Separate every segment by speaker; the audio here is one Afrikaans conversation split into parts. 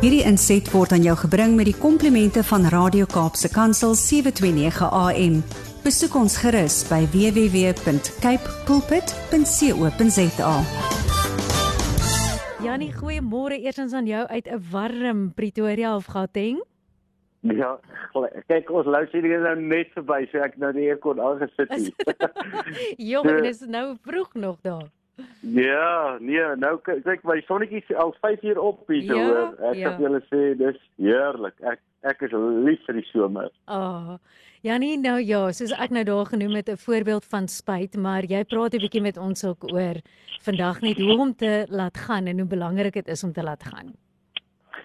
Speaker 1: Hierdie inset word aan jou gebring met die komplimente van Radio Kaapse Kansel 729 AM. Besoek ons gerus by www.cape pulpit.co.za.
Speaker 2: Jannie, goeiemôre eersins aan jou uit 'n warm Pretoria of Gauteng.
Speaker 3: Ja, kyk ons luister hier nou net verby, so ek nou die aircon aangesit het.
Speaker 2: Jong, dit is nou vroeg nog daar.
Speaker 3: Ja, nee, nou kyk my sonnetjie is al 5 uur op hier
Speaker 2: Ja,
Speaker 3: hoor. Ek
Speaker 2: ja.
Speaker 3: kan julle sê dis heerlik. Ek ek is lief vir die somer.
Speaker 2: Ah, oh, Jannie, nou ja, soos ek nou daar genoem het 'n voorbeeld van spyt, maar jy praat 'n bietjie met ons ook oor vandag net hoe om te laat gaan en hoe belangrik dit is om te laat gaan.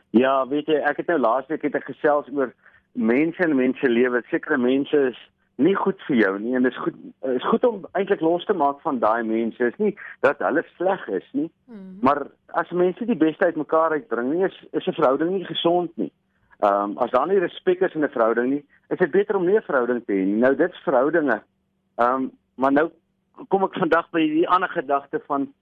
Speaker 3: Ja, weet jy, ek het nou laasweek het ek gesels oor mense en mense lewe. Sekere mense is nie goed vir jou nie en dit is goed is goed om eintlik los te maak van daai mense. Is nie dat hulle sleg is nie,
Speaker 2: Mm.
Speaker 3: Maar as mense die beste uit mekaar uitbring, nie is is 'n verhouding nie gesond nie. Ehm um, as daar nie respek is in 'n verhouding nie, is dit beter om nie 'n verhouding te hê nie. Nou dit's verhoudinge. Ehm um, maar nou kom ek vandag by die ander gedagte van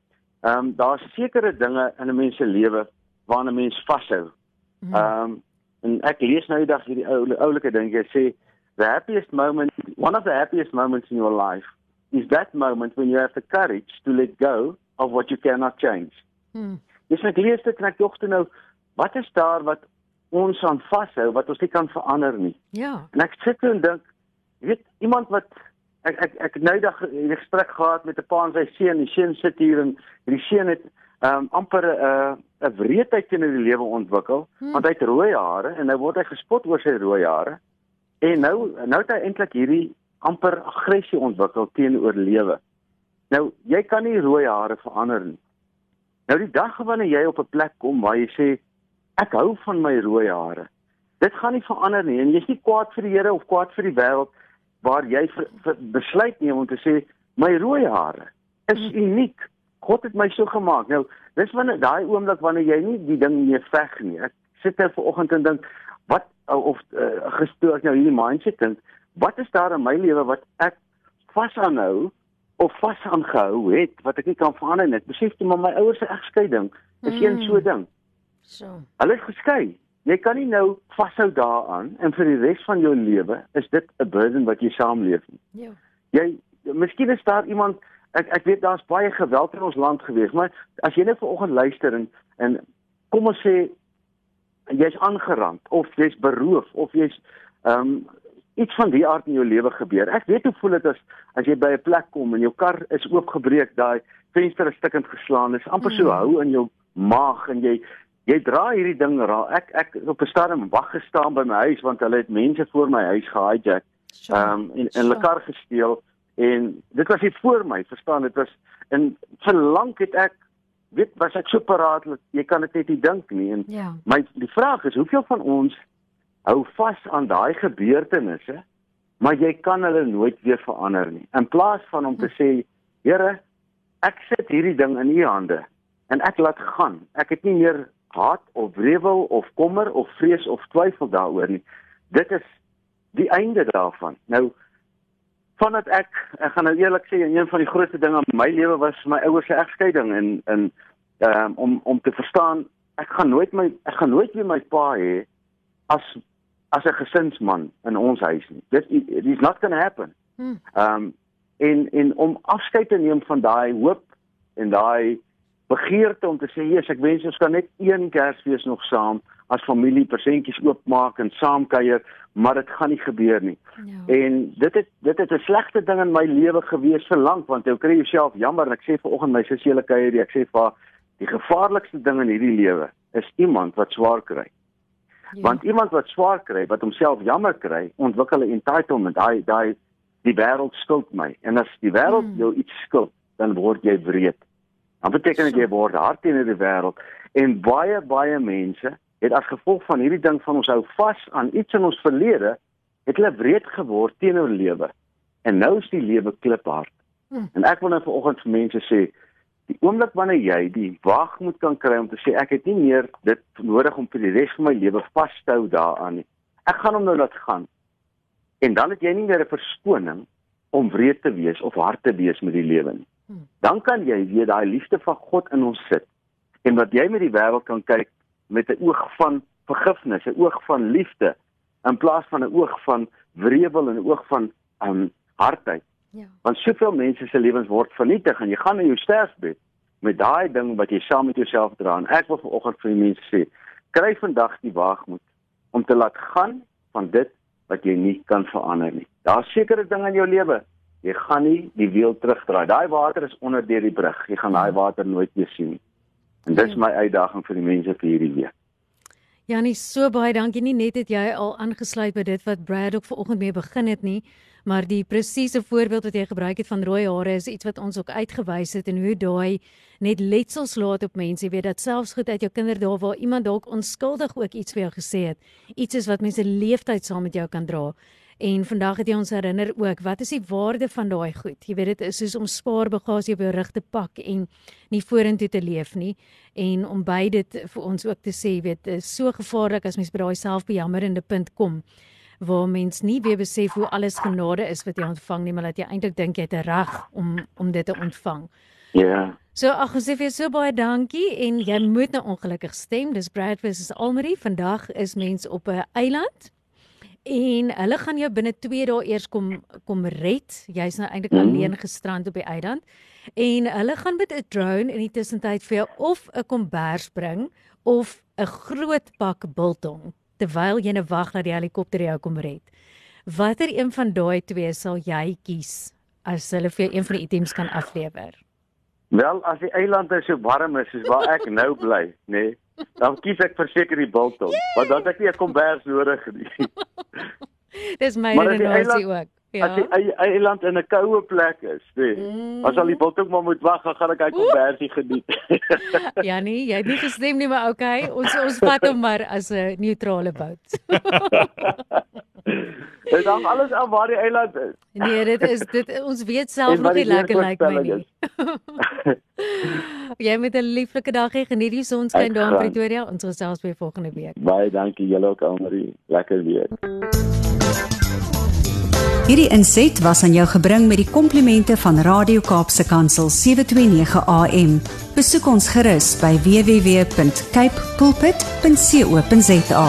Speaker 3: ehm um, daar's sekere dinge in 'n mens se lewe waaraan 'n mens vashou.
Speaker 2: Mm.
Speaker 3: Ehm um, en ek lees nou die dag hierdie ou oulike ding jy sê the happiest moment one of the happiest moments in your life is that moment when you have the courage to let go of what you cannot change.
Speaker 2: Mm.
Speaker 3: Dis net lees dit en ek dink toe nou wat is daar wat ons aan vashou wat ons nie kan verander nie.
Speaker 2: Ja.
Speaker 3: En ek sit en dink weet iemand wat ek ek ek nou dag 'n gesprek gehad met 'n pa en sy seun. Die seun sit hier en die seun het um, amper 'n uh, 'n wreedheid teenoor die lewe ontwikkel
Speaker 2: Hmm.
Speaker 3: want hy het rooi hare en nou word hy gespot oor sy rooi hare. En nou nou het hy eintlik hierdie amper aggressie ontwikkel teenoor lewe. Nou jy kan nie rooi hare verander nie. Nou die dag wanneer jy op 'n plek kom waar jy sê ek hou van my rooi hare. Dit gaan nie verander nie en jy's nie kwaad vir die Here of kwaad vir die wêreld waar jy vir, vir besluit neem om te sê my rooi hare is uniek. God het my so gemaak. Nou, dis wanneer daai oomblik wanneer jy nie die ding mee veg nie. Ek sit nou vanoggend en dink of uh, gestoor nou hierdie mindset dink, wat is daar in my lewe wat ek vasaanhou of vas aangehou het wat ek nie kan verander nie. Besef toe maar my ouers se egskeiding is een
Speaker 2: Mm.
Speaker 3: so ding.
Speaker 2: So.
Speaker 3: Hulle is geskei. Jy kan nie nou vashou daaraan en vir die res van jou lewe is dit 'n burden wat jy saamleef nie.
Speaker 2: Ja.
Speaker 3: Jy miskien is daar iemand ek ek weet daar's baie geweld in ons land gewees, maar as jy net vanoggend luister en en kom ons sê jy's aangerand of jy's beroof of jy's ehm um, iets van die aard in jou lewe gebeur. Ek weet hoe voel dit as as jy by 'n plek kom en jou kar is oopgebreek, daai venster is stukkend geslaan, dis amper so
Speaker 2: Mm.
Speaker 3: hou in jou maag en jy jy dra hierdie ding ra. Ek ek op 'n stadium wag gestaan by my huis want hulle het mense voor my huis gehijack
Speaker 2: So.
Speaker 3: ehm um, en en hulle kar gesteel en dit was nie voor my verstaan dit was en vir lank het ek weet was ek so paraat dat jy kan dit net nie dink nie en
Speaker 2: Ja.
Speaker 3: my die vraag is hoeveel van ons hou vas aan daai gebeurtenisse maar jy kan hulle nooit weer verander nie. In plaas van om te sê Here ek sit hierdie ding in u hande en ek laat gaan. Ek het nie meer haat of wrevel of kommer of vrees of twyfel daaroor nie. Dit is die einde daarvan. Nou vandat ek ek gaan nou eerlik sê een van die grootste dinge in my lewe was my ouers se egskeiding en en um, om om te verstaan ek gaan nooit my ek gaan nooit weer my pa hê as as 'n gesinsman in ons huis nie dit it is not going to happen
Speaker 2: Mm.
Speaker 3: Ehm um, en en om afskeid te neem van daai hoop en daai begeerte om te sê, "Jesus, ek wens ons kan net een Kersfees nog saam as familie persentjies oopmaak en saam kuier, maar dit gaan nie gebeur nie."
Speaker 2: Ja.
Speaker 3: En dit het dit het 'n slegte ding in my lewe gewees vir lank want jy kry jouself jammer en ek sê vanoggend my sussie hele kuier, ek sê vir haar, die gevaarlikste ding in hierdie lewe is iemand wat swaar kry.
Speaker 2: Ja.
Speaker 3: Want iemand wat swaar kry, wat homself jammer kry, ontwikkel 'n entitlement. Daai daai die wêreld skuld my. En as die wêreld
Speaker 2: Mm.
Speaker 3: jou iets skuld, dan word jy wreed. Dan beteken dit
Speaker 2: So.
Speaker 3: jy word hard teenoor die wêreld en baie baie mense het as gevolg van hierdie ding van ons hou vas aan iets in ons verlede, het hulle wreed geword teenoor lewe. En nou is die lewe kliphard.
Speaker 2: Mm.
Speaker 3: En ek wil nou vanoggend vir mense sê, die oomblik wanneer jy die waagmoed kan kry om te sê ek het nie meer dit nodig om vir die res van my lewe vas te hou daaraan nie. Ek gaan hom nou laat gaan. En dan het jy nie meer 'n verskoning om wreed te wees of hard te wees met die lewe nie.
Speaker 2: Hmm.
Speaker 3: Dan kan jy weer daai liefde van God in ons sit. En wat jy met die wêreld kan kyk met 'n oog van vergifnis, 'n oog van liefde in plaas van 'n oog van wrevel en 'n oog van um hardheid. Ja. Want soveel mense se lewens word vernietig en jy gaan in jou sterfbed met daai ding wat jy saam met jouself dra. En ek wil vanoggend vir die mense sê, kry vandag die waagmoed om te laat gaan van dit wat jy nie kan verander nie. Daar's sekere dinge in jou lewe jy gaan nie die wiel terugdraai. Daai water is onder deur die brug. Jy gaan daai water nooit weer sien nie. En dis ja. my uitdaging vir die mense vir hierdie week.
Speaker 2: Janie, so baie dankie nie net het jy al aangesluit by dit wat Brad ook vanoggend mee begin het nie, maar die presiese voorbeeld wat jy gebruik het van rooi hare is iets wat ons ook uitgewys het en hoe daai net letsels laat op mense, jy weet dat selfs goed uit jou kinderdae waar iemand dalk onskuldig ook iets vir jou gesê het, iets is wat mense leeftyd saam met jou kan dra. En vandag het jy ons herinner ook wat is die waarde van daai goed? Jy weet dit is soos om spaarbagasie op jou rug te pak en nie vorentoe te leef nie en om by dit vir ons ook te sê, weet, is so gevaarlik as mens by daai selfbejammerende punt kom waar mens nie weer besef hoe alles genade is wat jy ontvang nie, maar dat jy eintlik dink jy het 'n reg om om dit te ontvang.
Speaker 3: Ja. Yeah.
Speaker 2: So ag asseblief vir so baie dankie en jy moet nou ongelukkig stem. Dis Bradford se Almarie. Vandag is mens op 'n eiland en hulle gaan jou binne 2 dae eers kom kom red. Jy's nou eintlik mm. alleen gestrand op die eiland. En hulle gaan met 'n drone in die tussentyd vir jou of 'n kombers bring of 'n groot pak biltong terwyl jy net wag dat die helikopter jou kom red. Watter een van daai twee sal jy kies as hulle vir jou een van die items kan aflewer?
Speaker 3: Wel, as die eiland so warm is soos waar ek nou bly, nê, nee, Dan kies ek verseker die biltong, want dan het ek nie 'n kombers nodig nie.
Speaker 2: Dis my redenasie ook.
Speaker 3: Ja. As die eiland in 'n koue plek is, nee. Mm. As al die biltong maar moet wag, dan gaan ek hy kombersie geniet.
Speaker 2: ja nee, jy het nie gestem nie, maar okay, ons ons vat hom maar as 'n neutrale bout.
Speaker 3: Dit hang alles af waar die eiland is.
Speaker 2: Nee, dit is dit ons weet self nog nie lekker lyk like my nie. Jy met 'n lieflike dag hê, geniet die sonskyn daar in Pretoria. Ons gesels weer volgende week.
Speaker 3: Baie dankie julle ook Almarie. Lekker weer.
Speaker 1: Hierdie inset was aan jou gebring met die komplimente van Radio Kaapse Kansel 729 AM. Besoek ons gerus by www.cape pulpit.co.za.